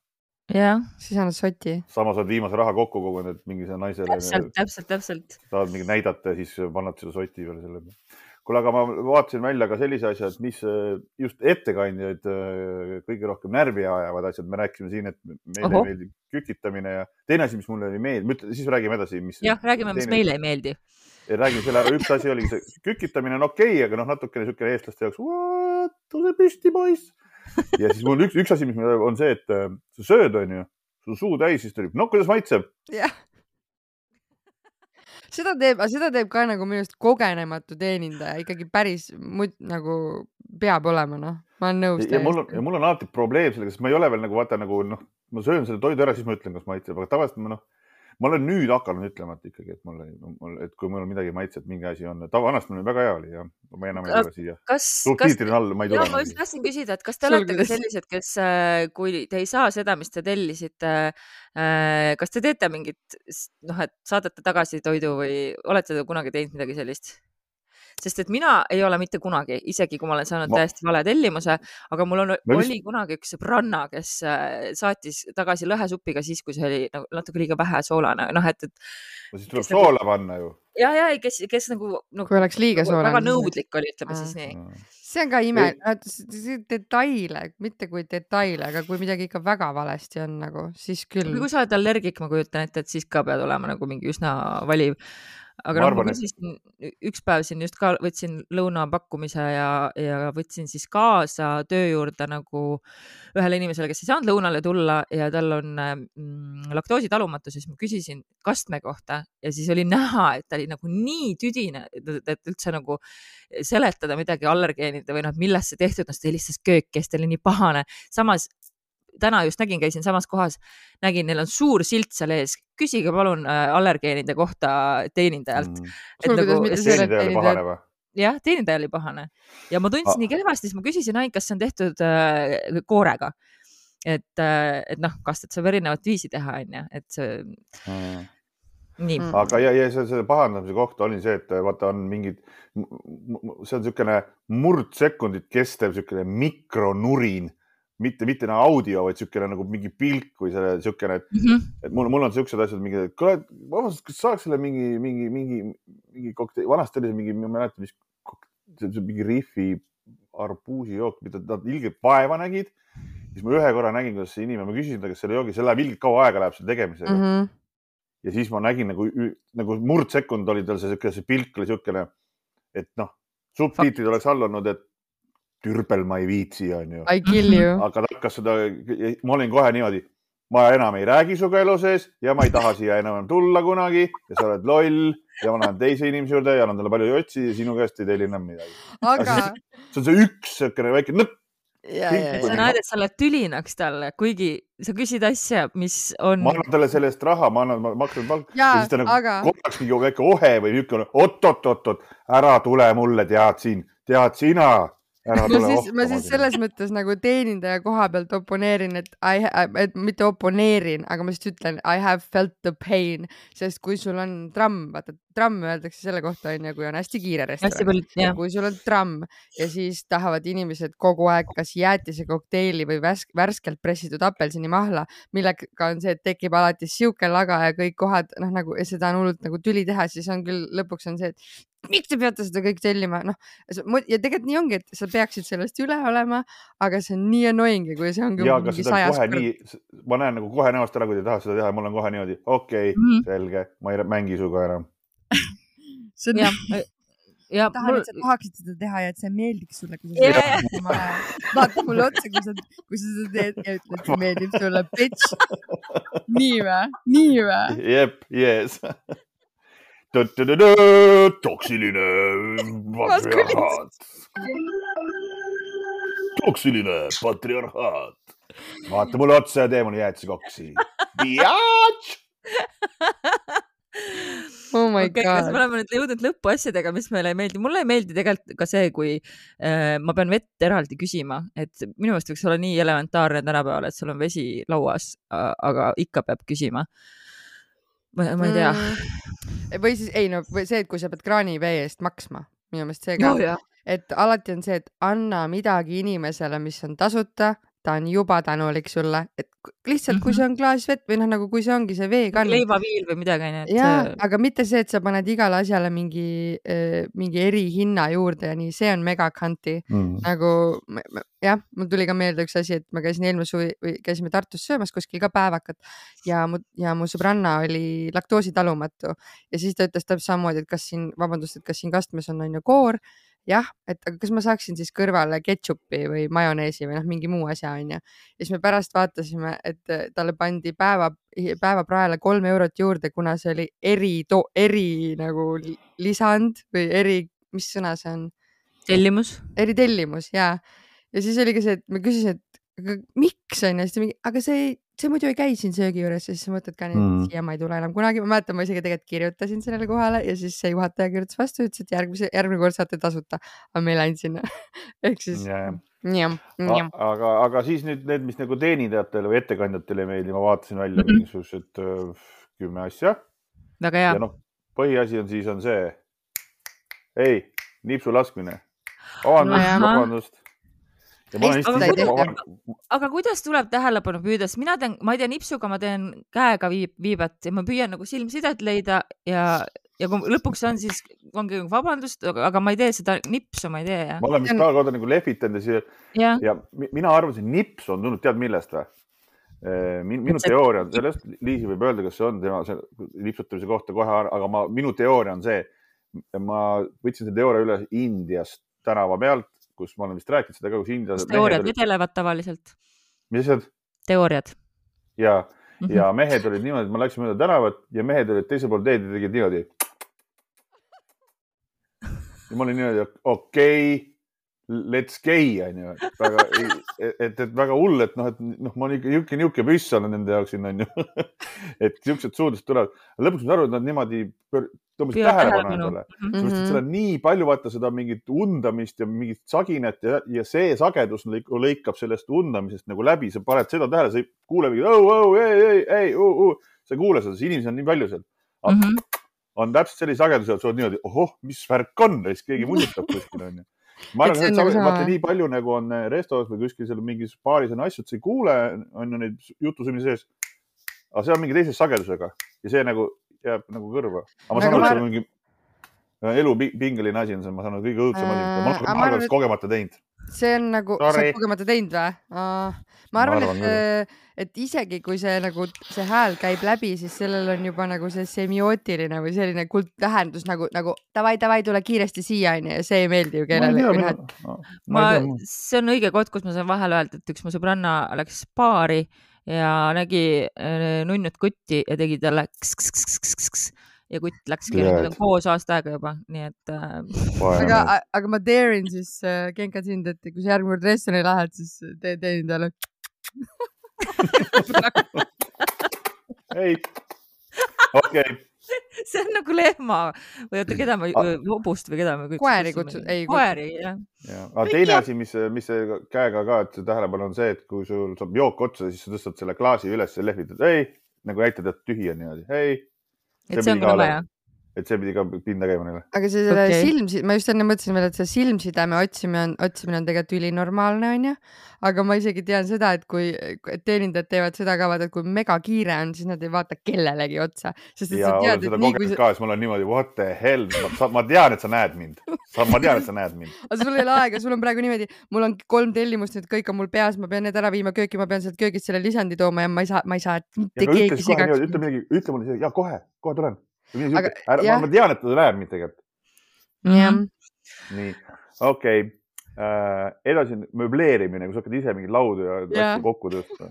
jah. siis annad soti. samas oled viimase raha kokku kogunud, et mingi see naisele. täpselt, täpselt, täpselt. tahad mingi näidata ja siis paned selle soti peale selle peale kuule, aga ma vaatasin välja ka sellise asja, et mis äh, just ettekandjaid äh, kõige rohkem närvi ajavad asjad, me rääkisime siin, et meile Oho. ei meeldi kükitamine ja teine asi, mis mulle ei meeldi, siis räägime edasi, mis. jah, räägime, mis meile ei meeldi. räägime selle üks asi oligi see kükitamine on okei okay,, aga noh, natukene niisugune eestlaste jaoks, tõuse püsti, poiss. ja siis mul üks, üks asi, mis on see, et äh, sa sööd, onju, sul suu täis, siis ta ütleb, no kuidas maitseb. jah seda teeb, seda teeb ka nagu minu arust kogenematu teenindaja ikkagi päris mut, nagu peab olema, noh, ma olen nõus. ja mul on, ja mul on alati probleem sellega, sest ma ei ole veel nagu vaata nagu noh, ma söön selle toidu ära, siis ma ütlen, kas maitseb, aga tavaliselt ma noh ma olen nüüd hakanud ütlema, et ikkagi, et mul, mul, et kui mul midagi maitseb, mingi asi on, vanasti mul väga hea oli ja ma enam ei tule siia. kas, kas, all, ma ei tule. ma just tahtsin küsida, et kas te olete ka sellised, kes, äh, kui te ei saa seda, mis te tellisite, äh, kas te teete mingit, noh, et saadate tagasi toidu või olete te kunagi teinud midagi sellist? Sest et mina ei ole mitte kunagi, isegi kui ma olen saanud ma... täiesti vale tellimuse, aga mul on, oli vist... kunagi üks sõbranna, kes äh, saatis tagasi lõhesupiga siis, kui see oli nagu natuke liiga vähe soolane, noh, et, et. no siis tuleb soola nagu... panna ju. ja, ja kes, kes nagu, nagu. kui oleks liiga nagu, soolane. väga nõudlik oli, ütleme siis nii see on ka ime, detaile, mitte kui detaile, aga kui midagi ikka väga valesti on nagu, siis küll. kui sa oled allergik, ma kujutan ette, et siis ka pead olema nagu mingi üsna valiv aga noh, ma küsisin et... üks päev siin just ka võtsin lõunapakkumise ja, ja võtsin siis kaasa töö juurde nagu ühele inimesele, kes ei saanud lõunale tulla ja tal on mm, laktoositalumatus ja siis ma küsisin kastme kohta ja siis oli näha, et ta oli nagu nii tüdine, et üldse nagu seletada midagi allergeenide või noh, millest see tehtud on, sest ta helistas kööki ja siis ta oli nii pahane. samas täna just nägin, käisin samas kohas, nägin, neil on suur silt seal ees, küsige palun äh, allergeenide kohta teenindajalt mm.. Nagu, jah, teenindaja oli pahane. Ja ma tundsin ah. nii kehvasti, siis ma küsisin ainult, kas see on tehtud äh, koorega. et äh,, et noh, kastet saab erinevat viisi teha, onju, et see mm. Nii. Mm.. aga ja, ja see, see pahandamise koht oli see, et vaata, on mingid, see on niisugune murdsekundit kestev niisugune mikronurin mitte, mitte nagu audio, vaid niisugune nagu mingi pilk või selle niisugune, et mm, -hmm. et mul, mul on niisugused asjad mingi, et kuule, vabandust, kas saaks selle mingi, mingi, mingi, mingi kokteil, vanasti oli see mingi, ma ei mäleta, mis, mingi Riffi arbuusijook, mida nad ilgelt vaeva nägid. siis ma ühe korra nägin, kuidas see inimene, ma küsisin ta, kas selle joogi, see läheb ilgelt kaua aega läheb selle tegemisega mm. -hmm. ja siis ma nägin nagu, nagu murdsekund oli tal see see pilk oli niisugune, et noh, subtiitrid oleks all olnud, et türbel ma ei viitsi, onju. I kill you. [LAUGHS] aga ta hakkas seda, ma olin kohe niimoodi, ma enam ei räägi sinuga elu sees ja ma ei taha siia enam tulla kunagi ja sa oled loll ja ma lähen teise inimese juurde ja annan talle palju jotsi ja sinu käest ei telli enam midagi. aga. see on see üks siukene väike nõpp. sa näed, et sa oled tülinaks talle, kuigi sa küsid asja, mis on. ma annan talle selle eest raha, ma annan, ma maksan palka ja, ja siis ta nagu aga... korraks mingi väike ohe või niisugune oot-oot-oot-oot, ära tule mulle, tead siin, tead sina ma siis, ma siis selles mõttes nagu teenindaja koha pealt oponeerin, et I, et mitte oponeerin, aga ma lihtsalt ütlen I have felt the pain, sest kui sul on tramm, vaata tramm öeldakse selle kohta onju, kui on hästi kiire restoran. kui sul on tramm ja siis tahavad inimesed kogu aeg kas jäätisekokteili või värsk, värskelt pressitud apelsinimahla, millega on see, et tekib alati sihuke laga ja kõik kohad noh, nagu ja seda on hullult nagu tüli teha, siis on küll lõpuks on see, et miks te peate seda kõik tellima, noh ja tegelikult nii ongi, et sa peaksid sellest üle olema, aga see on nii annoying kui see ongi ja, mingi sajas kord. nii, ma näen nagu kohe näost ära, kui te tahate seda teha, mul on kohe niimoodi, okei okay, mm, -hmm. selge, ma ei mängi sinuga enam see on jah [LAUGHS] ja tahan mul..., et sa tahaksid seda teha ja et see meeldiks sulle, kui sa seda yeah. teed. vaata mulle otsa, kui sa, kui sa seda teed ja ütled, et see meeldib sulle, bitch. [LAUGHS] nii või? nii või? jep, yes [LAUGHS] toksiline patriarhaat. toksiline patriarhaat. vaata mulle otsa ja tee mulle jäätisekoksi. Oh my okay, god. me oleme nüüd jõudnud lõpuasjadega, mis meile ei meeldi. mulle ei meeldi tegelikult ka see, kui äh, ma pean vett eraldi küsima, et minu meelest võiks olla nii elementaarne tänapäeval, et sul on vesi lauas, aga ikka peab küsima ma, ma ei tea. Mm.. või siis ei no või see, et kui sa pead kraanivee eest maksma, minu meelest see ka. Oh,, et alati on see, et anna midagi inimesele, mis on tasuta, ta on juba tänulik sulle, et lihtsalt kui Mhm. see on klaas vett või noh, nagu kui see ongi see veekann. leivaviil või midagi onju, et ja aga mitte see, et sa paned igale asjale mingi, mingi erihinna juurde ja nii, see on mega kanti mm.. nagu jah, mul tuli ka meelde üks asi, et ma käisin eelmine suvi või käisime Tartus söömas kuskil ka päevakat ja mu ja mu sõbranna oli laktoositalumatu ja siis ta ütles täpselt samamoodi, et kas siin, vabandust, et kas siin kastmes on onju koor, jah, et aga kas ma saaksin siis kõrvale ketšupi või majoneesi või noh, mingi muu asja onju. ja siis me pärast vaatasime, et eh, talle pandi päeva, päevapraele kolm eurot juurde, kuna see oli eri, eri nagu li- lisand või eri, mis sõna see on? tellimus. eritellimus ja, ja siis oligi see, et ma küsisin, et aga miks on ju, siis ta mingi, aga see, see muidu ei käi siin söögi juures ja siis sa mõtled ka nii, et Mm. siia ma ei tule enam kunagi, ma mäletan, ma isegi tegelikult kirjutasin sellele kohale ja siis see juhataja kirjutas vastu, ütles, et järgmise, järgmine kord saate tasuta, aga me ei läinud sinna. [LAUGHS] ehk siis ja. jah, jah, aga, aga siis nüüd need, mis nagu teenindajatele või ettekandjatele ei meeldi, ma vaatasin välja Mhm. mingisugused kümme asja väga hea ja. noh, põhiasi on siis on see, ei, nipsu laskmine. vabandust no,, vabandust. Tehta. ma- aga kuidas tuleb tähelepanu püüda, sest mina teen, ma ei tea, nipsuga ma teen käega viib, viibet ja ma püüan nagu silmsidet leida ja, ja kui lõpuks on, siis ongi vabandust, aga ma ei tee seda nipsu, ma ei tee ja, ma olen vist paar korda nagu lehvitanud ja siia ja ja mi- mina arvasin, nips on tulnud, tead millest või? minu teooria on sellest, Liisi võib öelda, kas see on tema see nipsutamise kohta kohe, aga ma, minu teooria on see, ma võtsin selle teooria üle Indiast tänava pealt, kus ma olen vist rääkinud seda ka, kus kas teooriad vedelevad tavaliselt, mis asjad teooriad ja, mm. -hmm. ja mehed olid niimoodi, et ma läksin mööda tänavat ja mehed olid teisel pool teed ja tegid niimoodi. ja ma olin niimoodi, okei okay,, let's gay onju, väga, [LAUGHS] et, et väga hull, et noh, et noh, ma ikka niuke, niuke püss olen nende jaoks siin onju. [LAUGHS] et siuksed suudlused tulevad, lõpuks ma saan aru, et nad niimoodi tõmbasid tähelepanu endale. Mhm. sellepärast, et seal on nii palju vaata seda mingit undamist ja mingit saginat ja, ja see sagedus lõik- lõikab sellest undamisest nagu läbi, sa paned seda tähele, sa ei kuule mingit oh, oh, ei, ei, ei, sa ei kuule seda, sest inimesi on nii palju seal. Mhm. on täpselt sellise sagedusega, sa oled niimoodi, ohoh, mis värk on siis keegi munnitab kuskil onju. Ma Et arvan, et nagu sa- sama- vaata nii palju nagu on äh, restos või kuskil seal mingis baaris on asju, et sa ei kuule, on ju neid jutusõimi sees. aga see on mingi teise sagedusega ja see nagu jääb nagu kõrva. aga ma saan Aga aru, et see on mingi elu pi- pingeline asi on see, ma saan aru, kõige õudsem asi, Äh, ma olen et- kogemata teinud. See on nagu, sa oled kogemata teinud või? ma arvan, et, et isegi kui see nagu see hääl käib läbi, siis sellel on juba nagu see semiootiline või selline kuldtähendus nagu, nagu davai, davai, tule kiiresti siia onju ja see ei meeldi ju kellelegi. ma ma see on õige koht, kus ma saan vahele öelda, et üks mu sõbranna läks baari ja nägi äh, nunnut kutti ja tegi talle kss-kss-kss-kss ja kutt läkski, Tead. nad on koos aasta aega juba, nii et äh, aga, aga ma dare'in siis äh, Genka sind, et kui sa järgmine kord restorani lähed, siis tee, tee endale. ei, okei, see on nagu lehma. Või oota, keda me hobust või keda me. Koeri kutsu- ei, koeri jah. ja, aga teine asi, mis, mis käega ka, et tähelepanu on see, et kui sul saab jook otsa, siis sa tõstad selle klaasi üles ja lehvitad, ei, nagu näitad, et tühi on niimoodi, ei, et see on pidi ka ka vaja. Et see pidi ka pinda käima neile. aga see selle okay. silm, ma just enne mõtlesin veel, et see silmsideme otsimine on, otsimine on tegelikult ülinormaalne onju. aga ma isegi tean seda, et kui et teenindajad teevad seda ka vaata, et kui megakiire on, siis nad ei vaata kellelegi otsa, sest et ja sa olen tead, seda et nii kui kogenud sa, ka, siis ma olen niimoodi what the hell, ma tean, et sa näed mind, ma tean, et sa näed mind. aga sul ei ole aega, sul on praegu niimoodi, mul on kolm tellimust nüüd kõik on mul peas, ma pean need ära viima kööki, ma pean sealt köögist selle lisandi tooma ja ma ei saa, ma ei saa mitte keegi niimoodi, ütle segaks. midagi, ütle mulle, ja kohe, kohe tulen. Aga ma, jah. ma tean, et ta näeb mind tegelikult. jah, nii, okei okay. äh,. edasi möbleerimine, kui sa hakkad ise mingeid laudu ja asju kokku tõstma.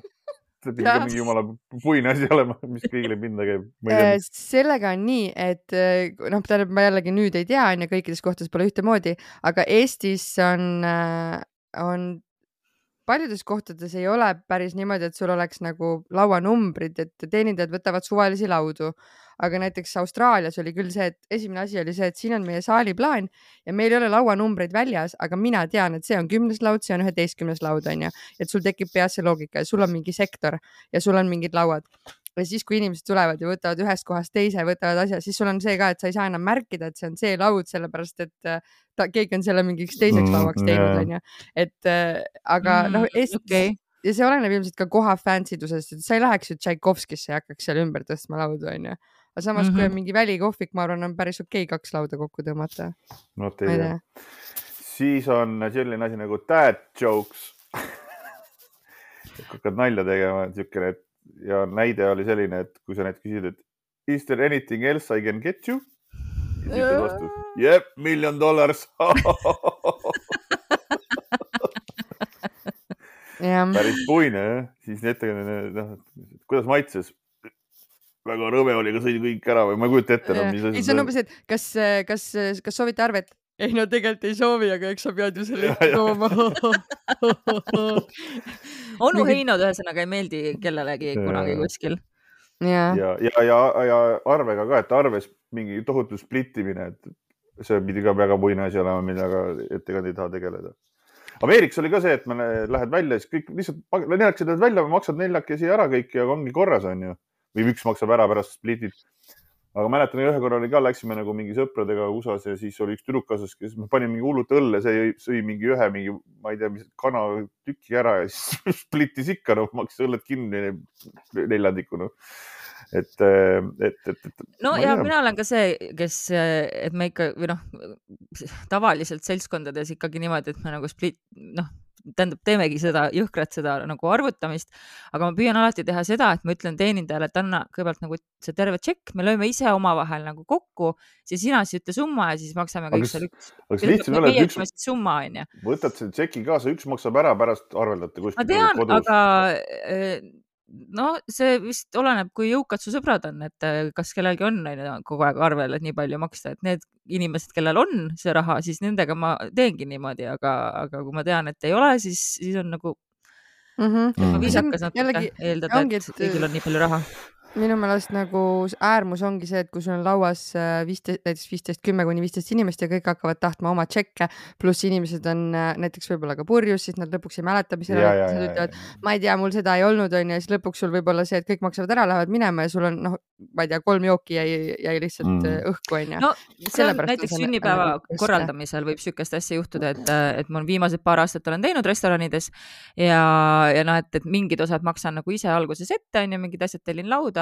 see pidi ka mingi jumala puine asi olema, mis kõigile pinda käib. Äh, sellega on nii, et äh, noh, tähendab, ma jällegi nüüd ei tea, onju, kõikides kohtades pole ühtemoodi, aga Eestis on, on paljudes kohtades ei ole päris niimoodi, et sul oleks nagu lauanumbrid, et teenindajad võtavad suvalisi laudu. aga näiteks Austraalias oli küll see, et esimene asi oli see, et siin on meie saaliplaan ja meil ei ole lauanumbreid väljas, aga mina tean, et see on kümnes laud, see on üheteistkümnes laud onju, et sul tekib peas see loogika ja sul on mingi sektor ja sul on mingid lauad ja siis, kui inimesed tulevad ja võtavad ühest kohast teise, võtavad asja, siis sul on see ka, et sa ei saa enam märkida, et see on see laud, sellepärast et äh, ta, keegi on selle mingiks teiseks mm, lauaks teinud, onju. et äh, aga mm, noh, Eestis okay. ja see oleneb ilmselt ka koha fännsidusest, et sa ei läheks ju Tšaikovskisse ja hakkaks seal ümber tõstma laudu, onju. aga samas mm, -hmm. kui on mhm. mingi välikohvik, ma arvan, on päris okei okay kaks lauda kokku tõmmata. no ei tea. siis on selline asi nagu dad jokes [LAUGHS] hakkad nalja tegema, siukene, et ja näide oli selline, et kui sa näiteks küsid, et is there anything else I can get you? ja siis ütled vastu, jep, million dollars päris puine jah, siis ettekandja, noh, kuidas maitses? väga rõve oli, aga sõid kõik ära või ma ei kujuta ette enam no,. ei, see on umbes, et kas, kas, kas soovite arvet? Ei no tegelikult ei soovi, aga eks sa pead ju selle tooma onu Heinod ühesõnaga ei meeldi kellelegi kunagi kuskil. ja, ja, ja, ja, ja arvega ka, et arves mingi tohutu splittimine, et see pidi ka väga puine asi olema, millega ettekandja ei taha tegeleda. Ameerikas oli ka see, et lähed välja, siis kõik lihtsalt neljakesi lähed välja, maksad neljakesi ära kõik ja ongi korras, onju. või üks maksab ära pärast splitid aga mäletan, ühe korra oli ka, läksime nagu mingi sõpradega USA-s ja siis oli üks tüdruk kaasas, kes me panime mingi hullult õlle, see jõi, sõi mingi ühe mingi, ma ei tea, mis kanatüki ära ja [LAUGHS] siis splittis ikka, noh, maksis õlled kinni neljandiku, noh et, et, et, et. no ja mina olen ka see, kes, et me ikka või noh, tavaliselt seltskondades ikkagi niimoodi, et me nagu split, noh, tähendab, teemegi seda jõhkrat, seda nagu arvutamist, aga ma püüan alati teha seda, et ma ütlen teenindajale, et anna kõigepealt nagu see terve tšekk, me lööme ise omavahel nagu kokku, siis sina siis ütle summa ja siis maksame kõik seal üks. üks. summa on ju. võtad selle tšeki kaasa, üks maksab ära, pärast arveldate kuskil. ma tean, aga äh, no see vist oleneb, kui jõukad su sõbrad on, et äh, kas kellelgi on, kogu aeg arvel, et nii palju maksta, et need inimesed, kellel on see raha, siis nendega ma teengi niimoodi, aga, aga kui ma tean, et ei ole, siis, siis on nagu mm -hmm. viisakas natuke eeldada, et kõigil on nii palju raha minu meelest nagu äärmus ongi see, et kui sul on lauas äh, viisteist, näiteks viisteist, kümme kuni viisteist inimest ja kõik hakkavad tahtma oma tšekke, pluss inimesed on äh, näiteks võib-olla ka purjus, siis nad lõpuks ei mäleta, mis seal oli, siis nad ütlevad, ma ei tea, mul seda ei olnud, onju, ja siis lõpuks sul võib olla see, et kõik maksavad ära, lähevad minema ja sul on noh, ma ei tea, kolm jooki jäi, jäi lihtsalt mm. Äh, õhku, onju. no see on näiteks sünnipäeva korraldamisel võib sihukest asja juhtuda, et, et ma viimased paar aastat olen teinud restoranides ja, ja noh, et, et mingid osad maksan nagu ise alguses ette, onju, mingid asjad tellin lauda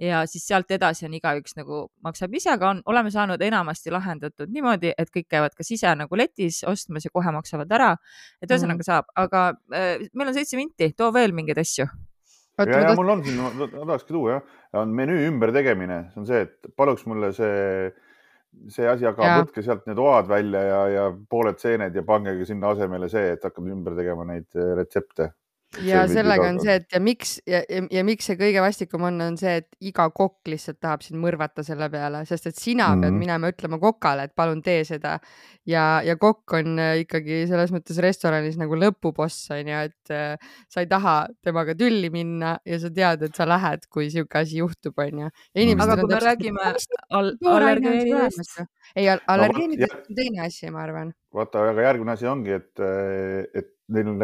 ja siis sealt edasi on igaüks nagu maksab ise, aga on, oleme saanud enamasti lahendatud niimoodi, et kõik käivad kas ise nagu letis ostmas ja kohe maksavad ära. et ühesõnaga mm saab, aga äh, meil on seitse minti, too veel mingeid asju. ja, ja mul on siin, ma tahakski tuua jah, on menüü ümbertegemine, see on see, et paluks mulle see see asi, aga võtke sealt need oad välja ja, ja pooled seened ja pange sinna asemele see, et hakkame ümber tegema neid äh, retsepte ja sellega on see, et ja miks ja, ja, ja miks see kõige vastikum on, on see, et iga kokk lihtsalt tahab sind mõrvata selle peale, sest et sina mm -hmm. pead minema ütlema kokale, et palun tee seda. ja, ja kokk on äh, ikkagi selles mõttes restoranis nagu lõpuboss on ju, et äh, sa ei taha temaga tülli minna ja sa tead, et sa lähed, kui sihuke asi juhtub, on ju. aga kui me räägime al allergeenidest. ei, allergeenidest on teine asi, ma arvan. vaata, aga järgmine asi ongi, et, äh, et neil on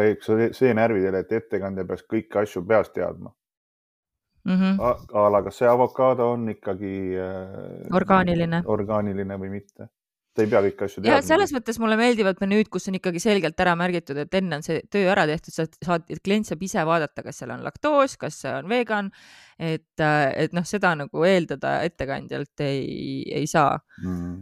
see närvidele, et ettekandja peaks kõiki asju peast teadma mm. -hmm. a, a la, kas see avokaado on ikkagi äh, orgaaniline, orgaaniline või mitte? ta ei pea kõiki asju teadma. selles mõttes mulle meeldivad menüüd, kus on ikkagi selgelt ära märgitud, et enne on see töö ära tehtud, sa saad, klient saab ise vaadata, kas seal on laktoos, kas see on vegan, et, äh, et noh, seda nagu eeldada ettekandjalt ei, ei saa mm..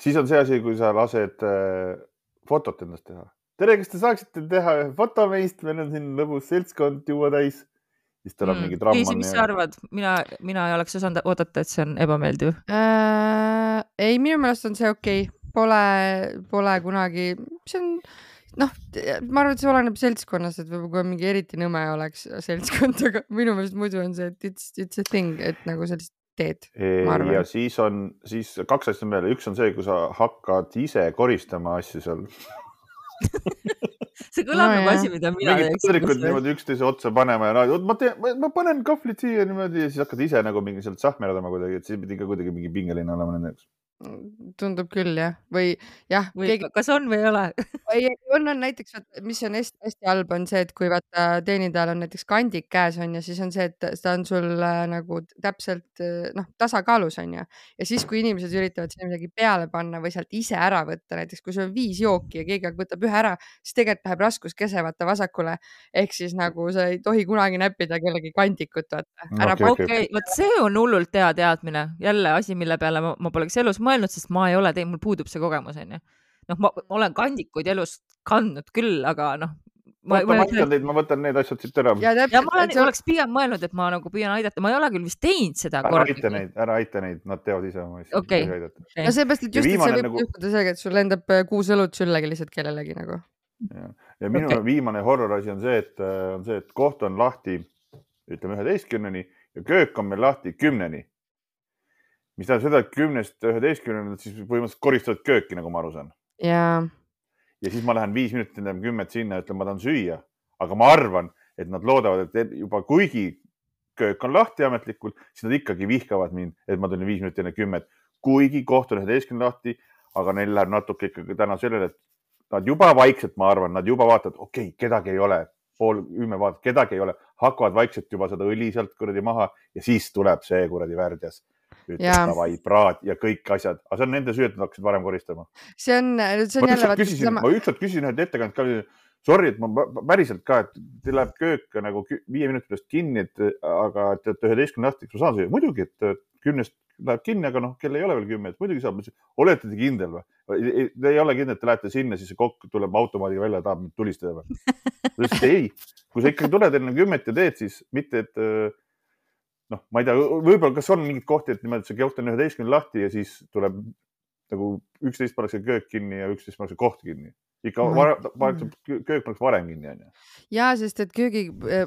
siis on see asi, kui sa lased äh, fotot endast teha tere, kas te saaksite teha ühe foto meist, meil on siin lõbus seltskond juua täis. siis tuleb mm. mingi tramm. Liisi, mis sa arvad, mina, mina ei oleks osanud oodata, et see on ebameeldiv äh,. ei, minu meelest on see okei okay., pole, pole kunagi, see on noh, ma arvan, et see oleneb seltskonnast, et võib-olla kui mingi eriti nõme oleks seltskond, aga minu meelest muidu on see, et it's, it's a thing, et nagu sellist teed. ja siis on, siis kaks asja on veel, üks on see, kui sa hakkad ise koristama asju seal [LAUGHS] see kõlab no, nagu asi, mida mina teeks. tüdrukud niimoodi üksteise otsa panema ja no, ma teen, ma panen kahvlid siia niimoodi ja siis hakkad ise nagu mingi sealt sahmerdama kuidagi, et siis pidi ka kuidagi mingi pingeline olema nende jaoks tundub küll jah, või jah, või keegi kas on või ei ole? ei, on, on näiteks, mis on hästi, hästi halb, on see, et kui vaata teenindajal on näiteks kandik käes on ja siis on see, et ta on sul äh, nagu täpselt äh, noh, tasakaalus on ju. ja siis, kui inimesed üritavad sinna midagi peale panna või sealt ise ära võtta, näiteks kui sul on viis jooki ja keegi võtab ühe ära, siis tegelikult läheb raskuskese vaata vasakule. ehk siis nagu sa ei tohi kunagi näppida kellegi kandikut, vaata. ära okay, okei. okei, vot see on hullult hea teadmine, jälle asi, mille peale ma, ma poleks elus mõelnud, sest ma ei ole teinud, mul puudub see kogemus onju. noh, ma olen kandikuid elus kandnud küll, aga noh. ma, ma ma, aitan teid, ma võtan need asjad siit ära. ja ja täpselt ma, olen, et see oleks pigem mõelnud, et ma nagu püüan aidata, ma ei ole küll vist teinud seda ära aita neid, ära aita neid, nad teevad ise oma asju. Okei. no seepärast, et Ja just, et see võib nagu- nagu... juhtuda sellega, et sul lendab äh, kuus õlut süllegi lihtsalt kellelegi nagu. ja minu okay. viimane horror asi on see, et äh, on see, et koht on lahti, ütleme üheteistkümneni ja köök on meil lahti kümneni. Mis tähendab seda, et kümnest üheteistkümneni nad siis põhimõtteliselt koristavad kööki, nagu ma aru saan. ja ja siis ma lähen viis minutit enne kümmet sinna ütlen, ma tahan süüa, aga ma arvan, et nad loodavad, et juba kuigi köök on lahti ametlikult, siis nad ikkagi vihkavad mind, et ma tulin viis minutit enne kümmet, kuigi koht on üheteistkümne lahti, aga neil läheb natuke ikkagi täna sellele, et nad juba vaikselt, ma arvan, nad juba vaatavad, okei okay,, kedagi ei ole, pool kümme vaatavad, kedagi ei ole, hakkavad vaikselt juba seda õli sealt kuradi maha ja siis tuleb see kuradi värdjas. Ütleb Jaa. davai, praad ja kõik asjad, aga see on nende süü, et nad hakkasid varem koristama see on, see on ma jälle küsisin, seesama, ma ükskord küsisin ühelt ettekandjalt ka, sorry, et ma pä- päriselt ka, et teil läheb köök nagu viie minuti pärast kinni, et aga et et üheteistkümne kas ma saan süüa? muidugi, et kümnest läheb kinni, aga noh, kell ei ole veel kümme, et muidugi saab. olete te kindel või? Te ei ole kindel, et te lähete sinna, siis kokk tuleb automaadiga välja ja tahab mind tulistada või? [LAUGHS] ta ütles, et ei, kui sa ikkagi tuled enne kümmet ja teed, siis mitte, et noh, ma ei tea, võib-olla, kas on mingeid kohti, et et see koht on üheteistkümne lahti ja siis tuleb nagu üksteist pannakse köök kinni ja üksteist pannakse koht kinni. ikka pannakse, köök pannakse varem kinni, onju. ja sest et köögi,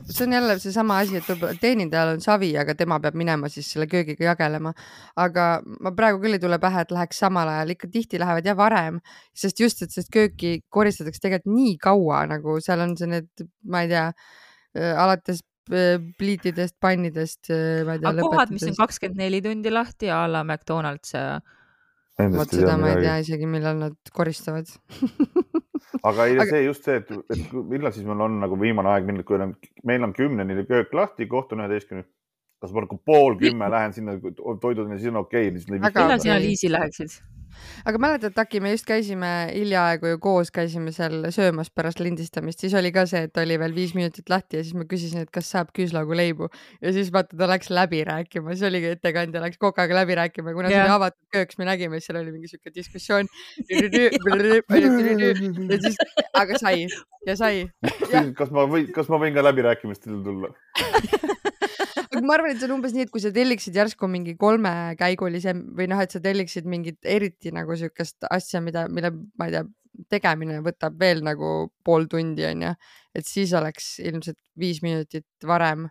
see on jälle seesama asi, et võib-olla teenindajal on savi, aga tema peab minema siis selle köögiga jagelema. aga ma praegu küll ei tule pähe, et läheks samal ajal, ikka tihti lähevad jah varem, sest just, et sest kööki koristatakse tegelikult nii kaua, nagu seal on see need, ma ei tea, alates pliitidest, pannidest, ma ei tea. aga kohad, mis on kakskümmend neli tundi lahti a la McDonalds ja vot seda ma ei tea isegi, millal nad koristavad. [LAUGHS] aga ei Aga-, see just see, et, et millal siis meil on nagu viimane aeg minna, kui on, meil on kümneni köök lahti, koht on üheteistkümne. kas ma nagu pool kümme lähen sinna toidudeni, siis on okei okay,, millal okei. sina Liisi läheksid? Aga mäletad, Taki, me just käisime hiljaaegu ju koos, käisime seal söömas pärast lindistamist, siis oli ka see, et oli veel viis minutit lahti ja siis ma küsisin, et kas saab küüslaugu leibu ja siis vaata, ta läks läbi rääkima, siis oligi ettekandja läks kogu aeg läbi rääkima kuna see Jah. oli avatud köök, siis me nägime, et seal oli mingi siuke diskussioon. ja siis, aga sai ja sai. kas ma võin, kas ma võin ka läbirääkimistel tulla? [LAUGHS] [LAUGHS] ma arvan, et see on umbes nii, et kui sa telliksid järsku mingi kolmekäigulise või noh, et sa telliksid mingit eriti nagu siukest asja, mida, mille ma ei tea, tegemine võtab veel nagu pool tundi onju, et siis oleks ilmselt viis minutit varem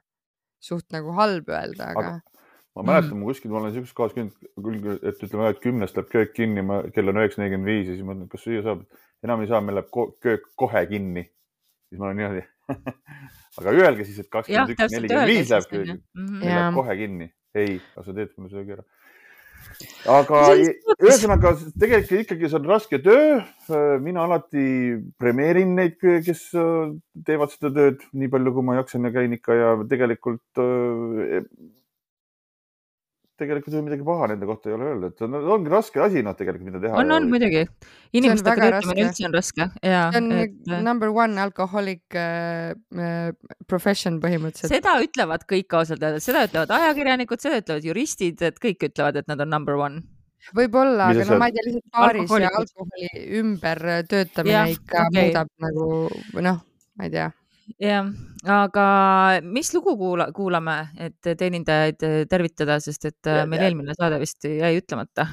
suht nagu halb öelda, aga, Aga- ma mäletan, ma kuskil, ma olen siukeses kohas käinud, et ütleme, et kümnest läheb köök kinni, ma kell on üheksa nelikümmend viis ja siis mõtlen, kas süüa saab. enam ei saa, meil läheb ko köök kohe kinni. Siis ma olen niimoodi. [LAUGHS] aga öelge siis, et kakskümmend, üks, nelikümmend viis läheb onju. Mhm. läheb kohe kinni. ei, aga sa teed mulle söögi ära. aga ühesõnaga tegelikult ikkagi see on raske töö. mina alati premeerin neid, kes äh, teevad seda tööd nii palju, kui ma jaksan ja käin ikka ja tegelikult äh, tegelikult ju midagi paha nende kohta ei ole öelda, et on- ongi raske asi noh, tegelikult mida teha. on, on muidugi. inimestega töötamine üldse on raske ja see on et äh, number one alcoholic äh, äh, profession põhimõtteliselt. seda ütlevad kõik ausalt öeldes, seda ütlevad ajakirjanikud, seda ütlevad juristid, et kõik ütlevad, et nad on number one. võib-olla, aga no ma ei tea, lihtsalt baaris ja alkoholi ümber töötamine Jah, ikka okei. muudab nagu noh, ma ei tea jah, aga mis lugu kuula-, kuulame, et teenindajaid tervitada, sest et äh, Ja- meil ja- eelmine saade vist jäi ütlemata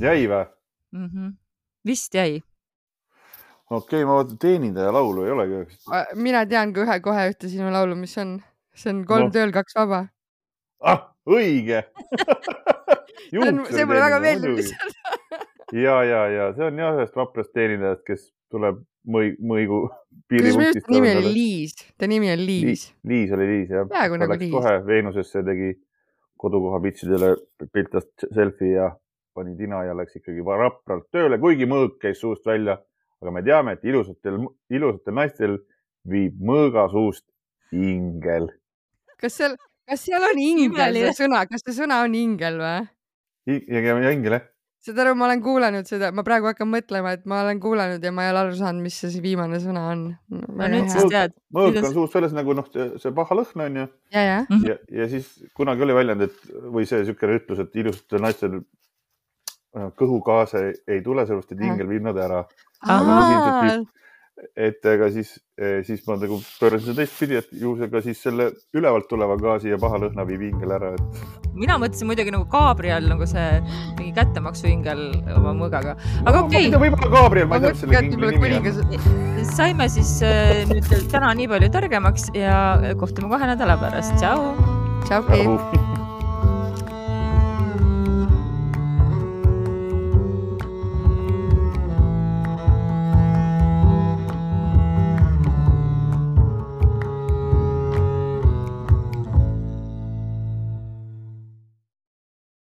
jäi või? mm. -hmm. vist jäi. okei okay,, ma vaatan teenindaja laulu ei olegi. mina tean kohe kohe ühte sinu laulu, mis on, see on kolm no. tööl, kaks vaba. ah, õige [LAUGHS] see mulle väga meeldib lihtsalt. [LAUGHS] ja, ja, ja see on jah ühest vaprast teenindajast, kes tuleb mõi-, mõigu [LAUGHS] piiripunktist. nimi oli Liis, ta nimi on Liis. Liis oli Liis jah. Peaaegu ta nagu läks Liis. kohe Veenusesse, tegi kodukoha pitsidele piltas selfie ja pani tina ja läks ikkagi rapralt tööle, kuigi mõõk käis suust välja. aga me teame, et ilusatel, ilusatel naistel viib mõõga suust ingel. kas seal, kas seal on ingel see sõna, kas see sõna on ingel või? ja, ja ingel jah saad aru, ma olen kuulanud seda, ma praegu hakkan mõtlema, et ma olen kuulanud ja ma ei ole aru saanud, mis see viimane sõna on no,. no nüüd siis tead. mõõk on suust väljas nagu noh, see paha lõhn on ju. ja, ja. Mhm. ja, ja siis kunagi oli väljend, et või see niisugune ütlus, et ilusatel naistel äh, kõhugaase ei tule, sellepärast et ingel viib nad ära et ega siis, eh, siis ma nagu pöörasin seda teistpidi, et ju see ka siis selle ülevalt tuleva gaasi ja paha lõhna viib ingel ära, et. mina mõtlesin muidugi nagu Gabriel nagu see mingi kättemaksuingel oma mõõgaga, aga okei okay.. võib-olla Gabriel, ma ei tea, selle ingli nimi on. saime siis äh, nüüd täna nii palju targemaks ja kohtume kahe nädala pärast, tšau. tšau, Keit.